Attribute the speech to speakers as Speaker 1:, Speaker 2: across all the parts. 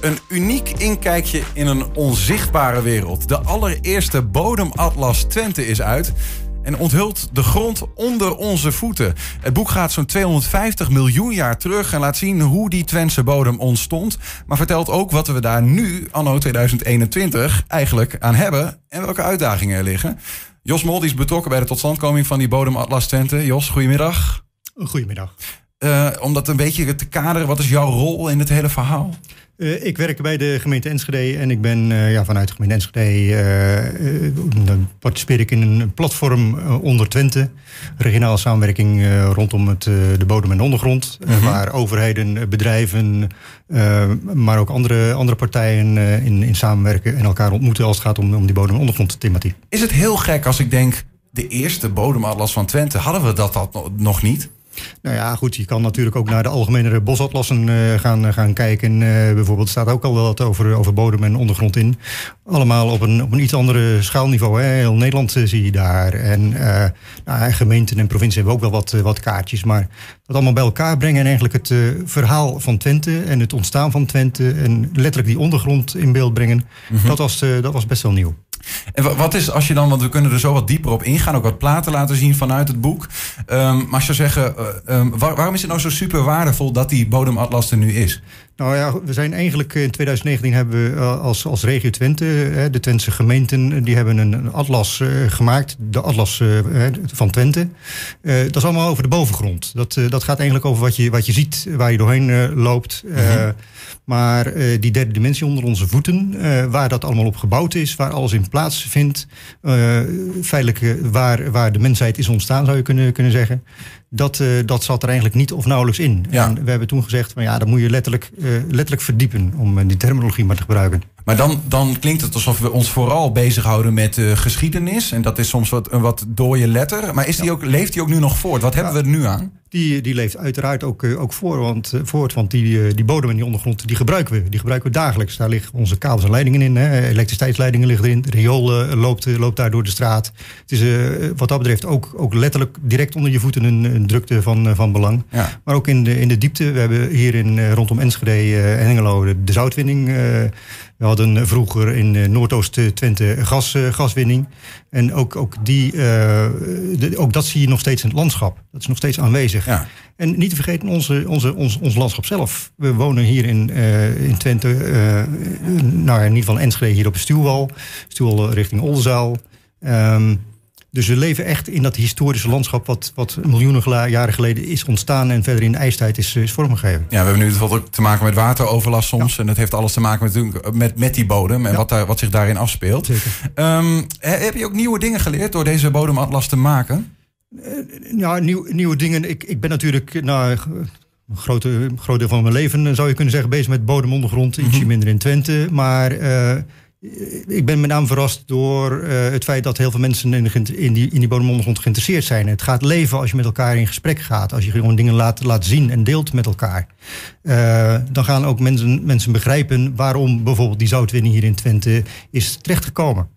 Speaker 1: Een uniek inkijkje in een onzichtbare wereld. De allereerste bodematlas Twente is uit en onthult de grond onder onze voeten. Het boek gaat zo'n 250 miljoen jaar terug en laat zien hoe die Twentse bodem ontstond. Maar vertelt ook wat we daar nu, anno 2021, eigenlijk aan hebben en welke uitdagingen er liggen. Jos Mol is betrokken bij de totstandkoming van die bodematlas Twente. Jos, goedemiddag.
Speaker 2: Goedemiddag.
Speaker 1: Uh, om dat een beetje te kaderen, wat is jouw rol in het hele verhaal?
Speaker 2: Uh, ik werk bij de gemeente Enschede en ik ben uh, ja, vanuit de gemeente Enschede uh, participeer ik in een platform onder Twente. Regionale samenwerking rondom het, de bodem en ondergrond. Mm -hmm. waar overheden, bedrijven, maar ook andere, andere partijen in, in samenwerken en elkaar ontmoeten als het gaat om, om die bodem- en ondergrondthematiek.
Speaker 1: Is het heel gek als ik denk, de eerste bodematlas van Twente, hadden we dat, dat nog niet?
Speaker 2: Nou ja, goed, je kan natuurlijk ook naar de algemene bosatlassen uh, gaan, gaan kijken. Uh, bijvoorbeeld staat ook al wel wat over, over bodem en ondergrond in. Allemaal op een, op een iets andere schaalniveau. Hè. Heel Nederland uh, zie je daar. En nou, gemeenten en provincies hebben ook wel wat, wat kaartjes. Maar dat allemaal bij elkaar brengen en eigenlijk het verhaal van Twente... en het ontstaan van Twente en letterlijk die ondergrond in beeld brengen... Mm -hmm. dat, was, dat was best wel nieuw.
Speaker 1: En wat is als je dan, want we kunnen er zo wat dieper op ingaan, ook wat platen laten zien vanuit het boek. Um, maar als je zou zeggen, um, waar, waarom is het nou zo super waardevol dat die bodematlas er nu is?
Speaker 2: Nou ja, we zijn eigenlijk in 2019 hebben we als, als regio Twente, de Twentse gemeenten, die hebben een atlas gemaakt, de atlas van Twente. Dat is allemaal over de bovengrond. Dat, dat gaat eigenlijk over wat je, wat je ziet, waar je doorheen loopt. Mm -hmm. Maar die derde dimensie onder onze voeten, waar dat allemaal op gebouwd is, waar alles in plaatsvindt, uh, feitelijk waar, waar de mensheid is ontstaan, zou je kunnen, kunnen zeggen. Dat, dat zat er eigenlijk niet of nauwelijks in. Ja. En we hebben toen gezegd, van ja, dan moet je letterlijk, letterlijk verdiepen, om die terminologie maar te gebruiken.
Speaker 1: Maar dan, dan klinkt het alsof we ons vooral bezighouden met uh, geschiedenis. En dat is soms wat, een wat dode letter. Maar is die ook, leeft die ook nu nog voort? Wat hebben we er nu aan?
Speaker 2: Die, die leeft uiteraard ook, uh, ook voor, want, uh, voort. Want die, uh, die bodem en die ondergrond die gebruiken we. Die gebruiken we dagelijks. Daar liggen onze kabels en leidingen in. Hè. Elektriciteitsleidingen liggen erin. De riool loopt, loopt daar door de straat. Het is wat dat betreft ook, ook letterlijk direct onder je voeten een, een drukte van, van belang. Ja. Maar ook in de, in de diepte. We hebben hier in, rondom Enschede en Hengelo de, de zoutwinning. We hadden vroeger in Noordoost-Twente gas, gaswinning. En ook, ook, die, uh, de, ook dat zie je nog steeds in het landschap. Dat is nog steeds aanwezig. Ja. En niet te vergeten onze, onze, ons, ons landschap zelf. We wonen hier in, uh, in Twente, uh, nou in ieder geval Enschede, hier op de Stuwwal. Stuwwal richting Oldenzaal. Um, dus we leven echt in dat historische landschap wat, wat miljoenen jaren geleden is ontstaan en verder in de ijstijd is, is vormgegeven.
Speaker 1: Ja, we hebben nu bijvoorbeeld ook te maken met wateroverlast soms. Ja. En dat heeft alles te maken met, met, met die bodem en ja. wat, daar, wat zich daarin afspeelt. Um, heb je ook nieuwe dingen geleerd door deze bodematlas te maken?
Speaker 2: Uh, ja, nieuw, nieuwe dingen. Ik, ik ben natuurlijk nou, een grote, groot deel van mijn leven, zou je kunnen zeggen, bezig met bodemondergrond. Ietsje mm -hmm. minder in Twente. Maar uh, ik ben met name verrast door uh, het feit dat heel veel mensen in, de, in die, in die bodemondergrond geïnteresseerd zijn. Het gaat leven als je met elkaar in gesprek gaat. Als je gewoon dingen laat, laat zien en deelt met elkaar. Uh, dan gaan ook mensen, mensen begrijpen waarom bijvoorbeeld die zoutwinning hier in Twente is terechtgekomen.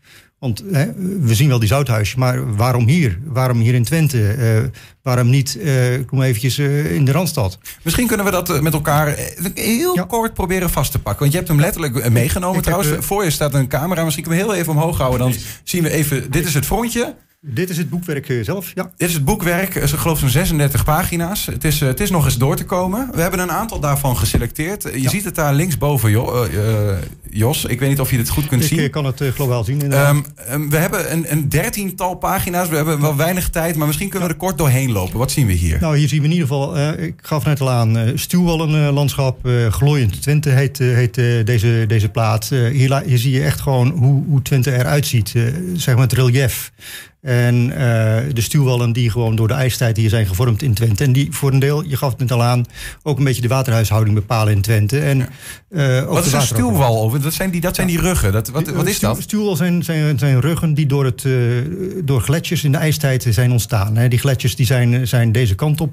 Speaker 2: Want hè, we zien wel die zouthuisje, maar waarom hier? Waarom hier in Twente? Uh, waarom niet, uh, kom eventjes uh, in de Randstad?
Speaker 1: Misschien kunnen we dat met elkaar heel ja. kort proberen vast te pakken. Want je hebt hem letterlijk meegenomen ik trouwens. Heb, Voor je staat een camera. Misschien kunnen we heel even omhoog houden. Dan zien we even, dit is het frontje.
Speaker 2: Dit is het boekwerk zelf, ja.
Speaker 1: Dit is het boekwerk, ik geloof zo'n 36 pagina's. Het is, het is nog eens door te komen. We hebben een aantal daarvan geselecteerd. Je ja. ziet het daar linksboven, uh, Jos. Ik weet niet of je dit goed kunt
Speaker 2: ik
Speaker 1: zien.
Speaker 2: Ik kan het uh, globaal zien.
Speaker 1: Um, um, we hebben een, een dertiental pagina's. We hebben wel weinig tijd, maar misschien kunnen we er kort doorheen lopen. Wat zien we hier?
Speaker 2: Nou, hier zien we in ieder geval, ik gaf net al aan, Stuwwallenlandschap. Glooiend Twente heet, heet deze, deze plaat. hier, hier zie je echt gewoon hoe, hoe Twente eruit ziet. zeg maar het relief. En uh, de stuwwallen die gewoon door de ijstijd hier zijn gevormd in Twente. En die voor een deel, je gaf het net al aan, ook een beetje de waterhuishouding bepalen in Twente. En,
Speaker 1: uh, wat is een stuwwal over? Dat zijn die, dat zijn die ruggen. Dat, wat, wat is dat?
Speaker 2: Stuwwal zijn, zijn, zijn ruggen die door, het, uh, door gletsjers in de ijstijd zijn ontstaan. Hè. Die gletsjers die zijn, zijn deze kant op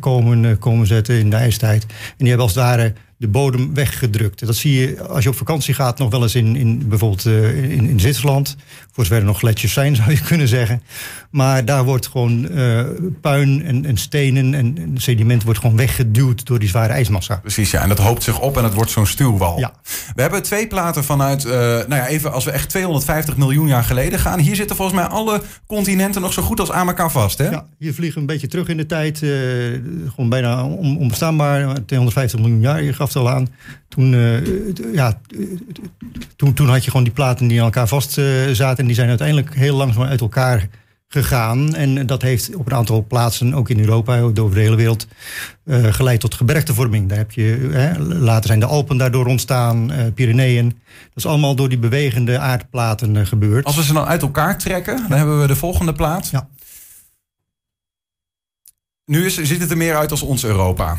Speaker 2: komen, komen zetten in de ijstijd. En die hebben als het ware de bodem weggedrukt. Dat zie je als je op vakantie gaat nog wel eens in, in bijvoorbeeld uh, in, in Zwitserland. Voor zover er nog gletsjers zijn, zou je kunnen zeggen. Maar daar wordt gewoon uh, puin en, en stenen en, en, sediment wordt gewoon weggeduwd door die zware ijsmassa.
Speaker 1: Precies, ja. En dat hoopt zich op en het wordt zo'n stuwwal.
Speaker 2: Ja.
Speaker 1: We hebben twee platen vanuit, uh, nou ja, even als we echt 250 miljoen jaar geleden gaan. Hier zitten volgens mij alle continenten nog zo goed als aan elkaar vast, hè?
Speaker 2: Ja, hier vliegen een beetje terug in de tijd. Gewoon bijna on, onbestaanbaar. 250 miljoen jaar, je gaf aan. Toen, uh, ja, toen, toen had je gewoon die platen die aan elkaar vast zaten. En die zijn uiteindelijk heel langzaam uit elkaar gegaan. En dat heeft op een aantal plaatsen, ook in Europa, door de hele wereld, uh, geleid tot gebergtevorming. Daar heb je, hè, later zijn de Alpen daardoor ontstaan, uh, Pyreneeën. Dat is allemaal door die bewegende aardplaten uh, gebeurd.
Speaker 1: Als we ze dan uit elkaar trekken, dan hebben we de volgende plaat. Ja. Nu is, ziet het er meer uit als ons Europa.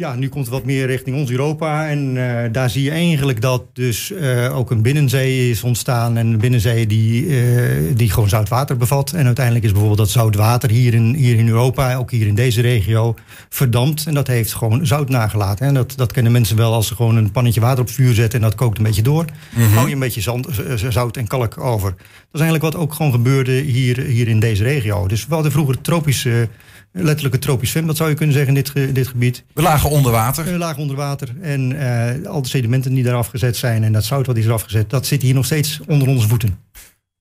Speaker 2: Ja, nu komt het wat meer richting ons Europa. En uh, daar zie je eigenlijk dat dus uh, ook een binnenzee is ontstaan. En een binnenzee die, uh, die gewoon zout water bevat. En uiteindelijk is bijvoorbeeld dat zout water hier in, hier in Europa, ook hier in deze regio, verdampt. En dat heeft gewoon zout nagelaten. En dat, dat kennen mensen wel als ze gewoon een pannetje water op vuur zetten en dat kookt een beetje door. Mm -hmm. Hou je een beetje zand, zout en kalk over. Dat is eigenlijk wat ook gewoon gebeurde hier, hier in deze regio. Dus we hadden vroeger tropische letterlijk een tropisch zwembad zou je kunnen zeggen in dit, dit gebied.
Speaker 1: We lagen onder water.
Speaker 2: We lagen onder water. En uh, al de sedimenten die daar afgezet zijn en dat zout wat is er afgezet, dat zit hier nog steeds onder onze voeten.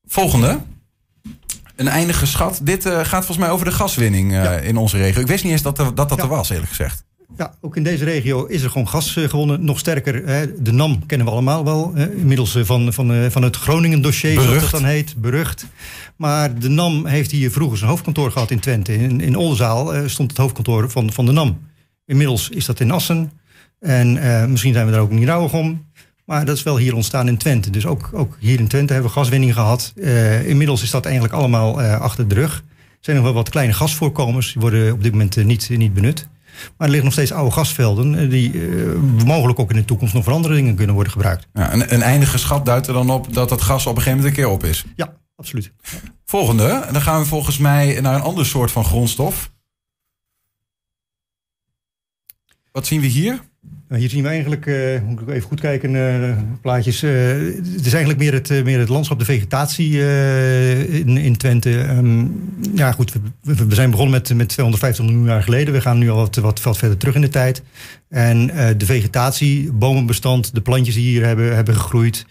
Speaker 1: Volgende. Een eindige schat. Dit uh, gaat volgens mij over de gaswinning uh, ja. in onze regio. Ik wist niet eens dat er, dat, dat ja. er was, eerlijk gezegd.
Speaker 2: Ja, ook in deze regio is er gewoon gas gewonnen. Nog sterker, hè, de NAM kennen we allemaal wel. Hè, inmiddels van, van, van het Groningen-dossier, zoals dat dan heet. Berucht. Maar de NAM heeft hier vroeger zijn hoofdkantoor gehad in Twente. In, in Oldenzaal stond het hoofdkantoor van, van de NAM. Inmiddels is dat in Assen. En misschien zijn we daar ook niet rouwig om. Maar dat is wel hier ontstaan in Twente. Dus ook, ook hier in Twente hebben we gaswinning gehad. Inmiddels is dat eigenlijk allemaal achter de rug. Er zijn nog wel wat kleine gasvoorkomers. Die worden op dit moment niet, niet benut. Maar er liggen nog steeds oude gasvelden die uh, mogelijk ook in de toekomst nog voor andere dingen kunnen worden gebruikt.
Speaker 1: Ja, een, een eindige schat duidt er dan op dat dat gas op een gegeven moment een keer op is.
Speaker 2: Ja, absoluut.
Speaker 1: Volgende, dan gaan we volgens mij naar een ander soort van grondstof. Wat zien we hier?
Speaker 2: Nou, hier zien we eigenlijk, uh, moet ik even goed kijken, uh, plaatjes. Uh, het is eigenlijk meer het, meer het landschap, de vegetatie in, in Twente. Um, ja, goed, we, we, zijn begonnen met, met 250 miljoen jaar geleden. We gaan nu al wat, wat, wat verder terug in de tijd. En de vegetatie, bomenbestand, de plantjes die hier hebben, hebben gegroeid,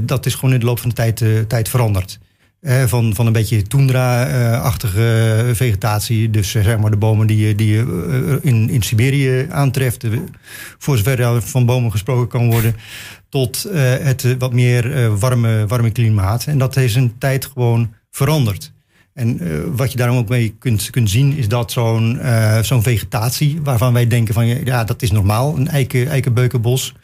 Speaker 2: dat is gewoon in de loop van de tijd, tijd veranderd. Van, van een beetje toendra-achtige vegetatie. Dus zeg maar de bomen die je, die je in, in Siberië aantreft. Voor zover er van bomen gesproken kan worden. Tot het wat meer warme, warme klimaat. En dat is een tijd gewoon veranderd. En wat je daarom ook mee kunt, kunt zien, is dat zo'n zo'n vegetatie, waarvan wij denken van ja, dat is normaal, een eiken, eikenbeukenbos.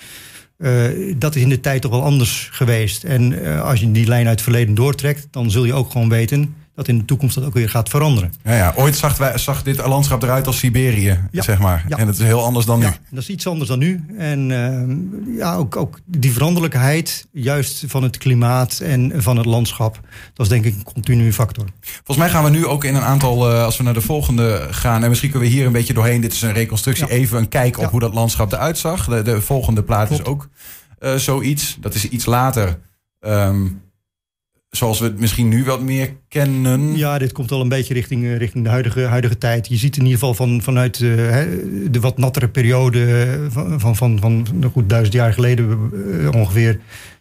Speaker 2: Uh, dat is in de tijd toch wel anders geweest. En uh, als je die lijn uit het verleden doortrekt, dan zul je ook gewoon weten dat in de toekomst dat ook weer gaat veranderen.
Speaker 1: Ja, ja. Ooit zag, wij, zag dit landschap eruit als Siberië, ja. zeg maar. Ja. En het is heel anders dan nu. Ja,
Speaker 2: dat is iets anders dan nu. En uh, ja, ook, ook die veranderlijkheid, juist van het klimaat en van het landschap, dat is denk ik een continue factor.
Speaker 1: Volgens mij gaan we nu ook in een aantal, uh, als we naar de volgende gaan, en misschien kunnen we hier een beetje doorheen, dit is een reconstructie, even een kijk op hoe dat landschap eruit zag. De, de volgende plaat Klopt. is ook uh, zoiets. Dat is iets later. Um, zoals we het misschien nu wat meer kennen.
Speaker 2: Ja, dit komt al een beetje richting, richting de huidige, huidige tijd. Je ziet in ieder geval van, vanuit uh, de wat nattere periode van, van, van, van goed duizend jaar geleden ongeveer.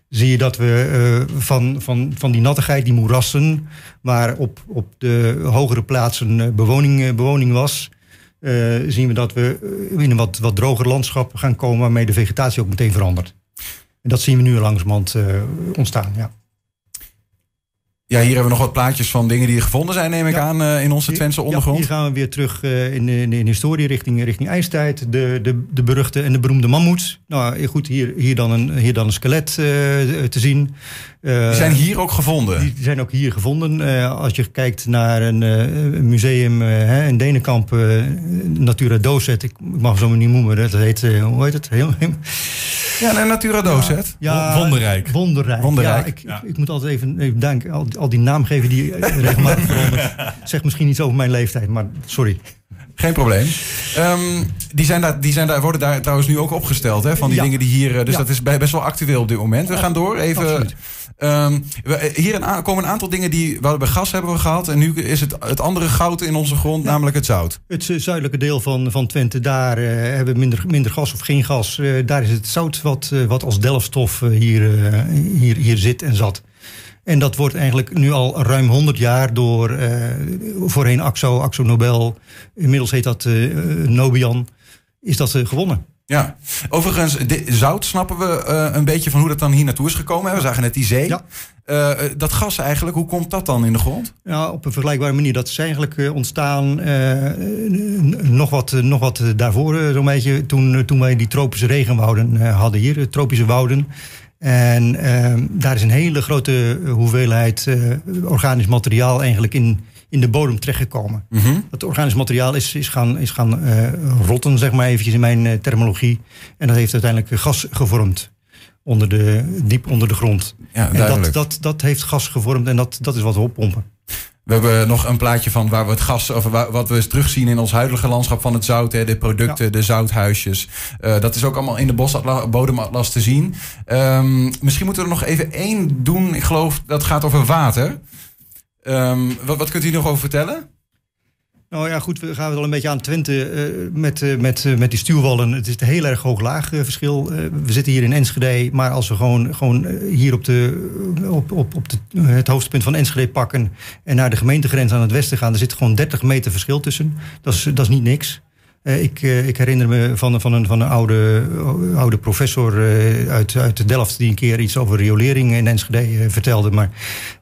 Speaker 2: Zie je dat we van, van, van die nattigheid, die moerassen, waar op, op de hogere plaatsen bewoning, bewoning was, zien we dat we in een wat, wat droger landschap gaan komen waarmee de vegetatie ook meteen verandert. En dat zien we nu langzamerhand ontstaan. Ja.
Speaker 1: Ja, hier hebben we nog wat plaatjes van dingen die gevonden zijn, neem ik ja. aan, uh, in onze Twentse ondergrond.
Speaker 2: Ja, hier gaan we weer terug uh, in, in, in historie richting, richting ijstijd. De, de, de beruchte en de beroemde mammoets. Nou goed, hier, hier, dan, een, hier dan een skelet uh, te zien.
Speaker 1: die zijn hier ook gevonden?
Speaker 2: Die zijn ook hier gevonden. als je kijkt naar een museum in Denenkamp, Natura Docet. Ik mag zo niet noemen, dat heet, hoe heet het? Heel,
Speaker 1: ja, een Natura Docet.
Speaker 2: Ja,
Speaker 1: wonderrijk.
Speaker 2: Wonderrijk.
Speaker 1: wonderrijk.
Speaker 2: Ja, ik, ja. Ik, ik, moet altijd even, even denken. Al, al die naamgeven die regelmatig veranderen. Zegt misschien iets over mijn leeftijd, maar sorry.
Speaker 1: Geen probleem. Ehm, die, zijn daar, die zijn daar, worden daar trouwens nu ook opgesteld, hè? Van die dingen die hier. Eh, dus dat is best wel actueel op dit moment. We gaan door. Even. Um, hier een, komen een aantal dingen die. We hebben gas hebben we gehad. En nu is het het andere goud in onze grond, namelijk het zout.
Speaker 2: Het zuidelijke deel van, van Twente, daar uh, hebben we minder, minder gas of geen gas. Uh, daar is het zout wat, uh, wat als delfstof hier, hier, hier zit en zat. En dat wordt eigenlijk nu al ruim 100 jaar door uh, voorheen AXO, AXO Nobel, inmiddels heet dat uh, Nobian, is dat uh, gewonnen.
Speaker 1: Ja, overigens, de, zout snappen we een beetje van hoe dat dan hier naartoe is gekomen. We zagen net die zee. Ja. dat gas eigenlijk, hoe komt dat dan in de grond?
Speaker 2: Ja, op een vergelijkbare manier. Dat is eigenlijk ontstaan nog, wat, nog wat daarvoor, zo'n beetje, toen, toen wij die tropische regenwouden hadden hier, tropische wouden. En uh, daar is een hele grote hoeveelheid uh, organisch materiaal eigenlijk in, in de bodem terechtgekomen. Mm -hmm. Dat organisch materiaal is, is gaan, is gaan uh, rotten, zeg maar eventjes in mijn terminologie. En dat heeft uiteindelijk gas gevormd. Onder de, diep onder de grond.
Speaker 1: Ja,
Speaker 2: en dat, dat, dat heeft gas gevormd en dat, dat is wat we oppompen.
Speaker 1: We hebben nog een plaatje van waar we het gas, of wat we terugzien in ons huidige landschap van het zout. Hè, de producten, ja. de zouthuisjes. Uh, dat is ook allemaal in de bodematlas te zien. Um, misschien moeten we er nog even één doen. Ik geloof dat gaat over water. Um, wat, wat kunt u nog over vertellen?
Speaker 2: Nou ja, goed, we gaan het al een beetje aan Twente uh, met, uh, met, uh, met die stuwwallen. Het is een heel erg hoog-laag verschil. we zitten hier in Enschede, maar als we gewoon, gewoon hier op, de, op, op, op het hoofdpunt van Enschede pakken en naar de gemeentegrens aan het westen gaan, er zit gewoon 30 meter verschil tussen. Dat is, dat is niet niks. ik, ik herinner me van, van, een, van een oude, oude professor uit, uit Delft die een keer iets over riolering in Enschede vertelde. Maar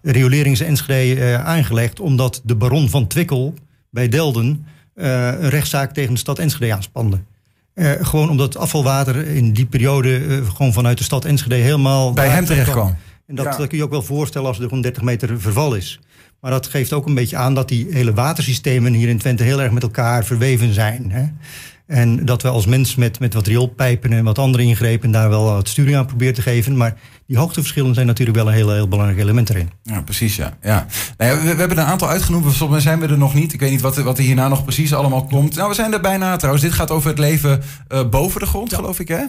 Speaker 2: riolering is Enschede aangelegd omdat de baron van Twikkel bij Delden uh, een rechtszaak tegen de stad Enschede aanspande. Uh, gewoon omdat het afvalwater in die periode uh, gewoon vanuit de stad Enschede helemaal...
Speaker 1: Bij hem terecht kwam.
Speaker 2: En dat, ja. dat kun je ook wel voorstellen als er gewoon 30 meter verval is. Maar dat geeft ook een beetje aan dat die hele watersystemen hier in Twente heel erg met elkaar verweven zijn. Hè? En dat we als mens met, met wat rioolpijpen en wat andere ingrepen daar wel wat sturing aan proberen te geven. Maar die hoogteverschillen zijn natuurlijk wel een heel, heel belangrijk element erin.
Speaker 1: Ja, precies. Ja. Ja. Nou ja we, we, hebben een aantal uitgenoemd. Volgens zijn we er nog niet. Ik weet niet wat, wat er hierna nog precies allemaal komt. Nou, we zijn er bijna trouwens. Dit gaat over het leven uh, boven de grond, ja. geloof ik, hè?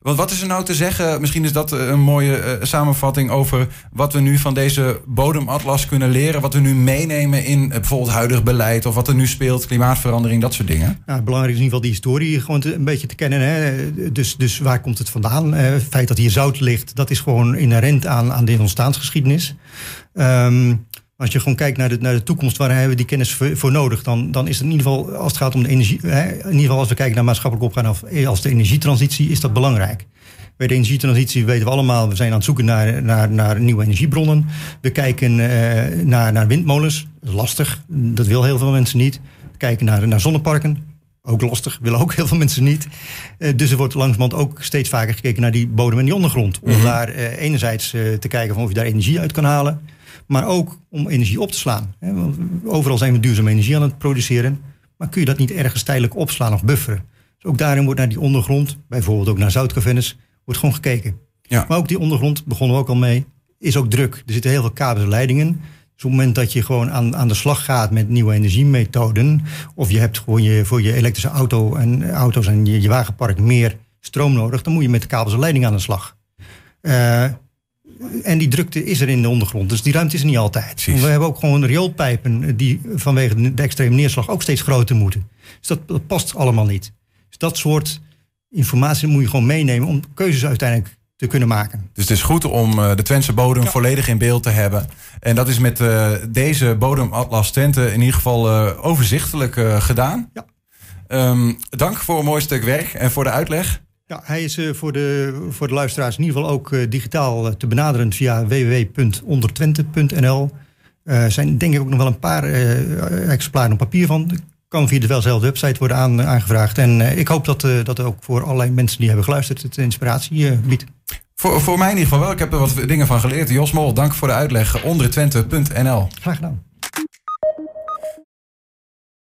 Speaker 1: Want wat is er nou te zeggen? Misschien is dat een mooie uh, samenvatting over wat we nu van deze bodematlas kunnen leren. Wat we nu meenemen in uh, bijvoorbeeld huidig beleid of wat er nu speelt, klimaatverandering, dat soort dingen.
Speaker 2: Belangrijk is in ieder geval die historie gewoon een beetje te kennen. Hè? Dus, dus waar komt het vandaan? Het feit dat hier zout ligt, dat is gewoon inherent aan, aan de ontstaansgeschiedenis. Um, als je gewoon kijkt naar de, naar de toekomst, waar hebben we die kennis voor, nodig? Dan, dan is het in ieder geval, als het gaat om de energie, hè, in ieder geval als we kijken naar maatschappelijk opgaan of als de energietransitie, is dat belangrijk. Bij de energietransitie weten we allemaal, we zijn aan het zoeken naar, naar, naar nieuwe energiebronnen. We kijken uh, naar, naar windmolens, lastig, dat wil heel veel mensen niet. We kijken naar, naar zonneparken, ook lastig, willen ook heel veel mensen niet. Uh, dus er wordt langzamerhand ook steeds vaker gekeken naar die bodem en die ondergrond. Om mm -hmm. daar uh, enerzijds te kijken van of je daar energie uit kan halen maar ook om energie op te slaan. Overal zijn we duurzame energie aan het produceren, maar kun je dat niet ergens tijdelijk opslaan of bufferen? Dus ook daarin wordt naar die ondergrond, bijvoorbeeld ook naar zoutcavernes, wordt gewoon gekeken. Ja. Maar ook die ondergrond, begonnen we ook al mee, is ook druk. Er zitten heel veel kabels en leidingen. Dus op het moment dat je gewoon aan, aan de slag gaat met nieuwe energiemethoden, of je hebt gewoon je, voor je elektrische auto en auto's en je, je wagenpark meer stroom nodig, dan moet je met de kabels en leidingen aan de slag. Uh, en die drukte is er in de ondergrond. Dus die ruimte is er niet altijd. We hebben ook gewoon rioolpijpen die vanwege de extreme neerslag ook steeds groter moeten. Dus dat, dat past allemaal niet. Dus dat soort informatie moet je gewoon meenemen om keuzes uiteindelijk te kunnen maken.
Speaker 1: Dus het is goed om uh, de Twentse bodem ja. volledig in beeld te hebben. En dat is met uh, deze bodematlas Twente in ieder geval uh, overzichtelijk gedaan. Ja. Um, dank voor een mooi stuk werk en voor de uitleg.
Speaker 2: Ja, hij is uh, voor, de, voor de luisteraars in ieder geval ook uh, digitaal uh, te benaderen via www.ondertwente.nl. Er zijn denk ik ook nog wel een paar exemplaren op papier van. Kan via dezelfde website worden aan, aangevraagd. En ik hoop dat dat ook voor allerlei mensen die hebben geluisterd het inspiratie biedt.
Speaker 1: Voor, voor mij in ieder geval wel. Ik heb er wat dingen van geleerd. Jos Mol, dank voor de uitleg. Ondertwente.nl.
Speaker 2: Graag gedaan.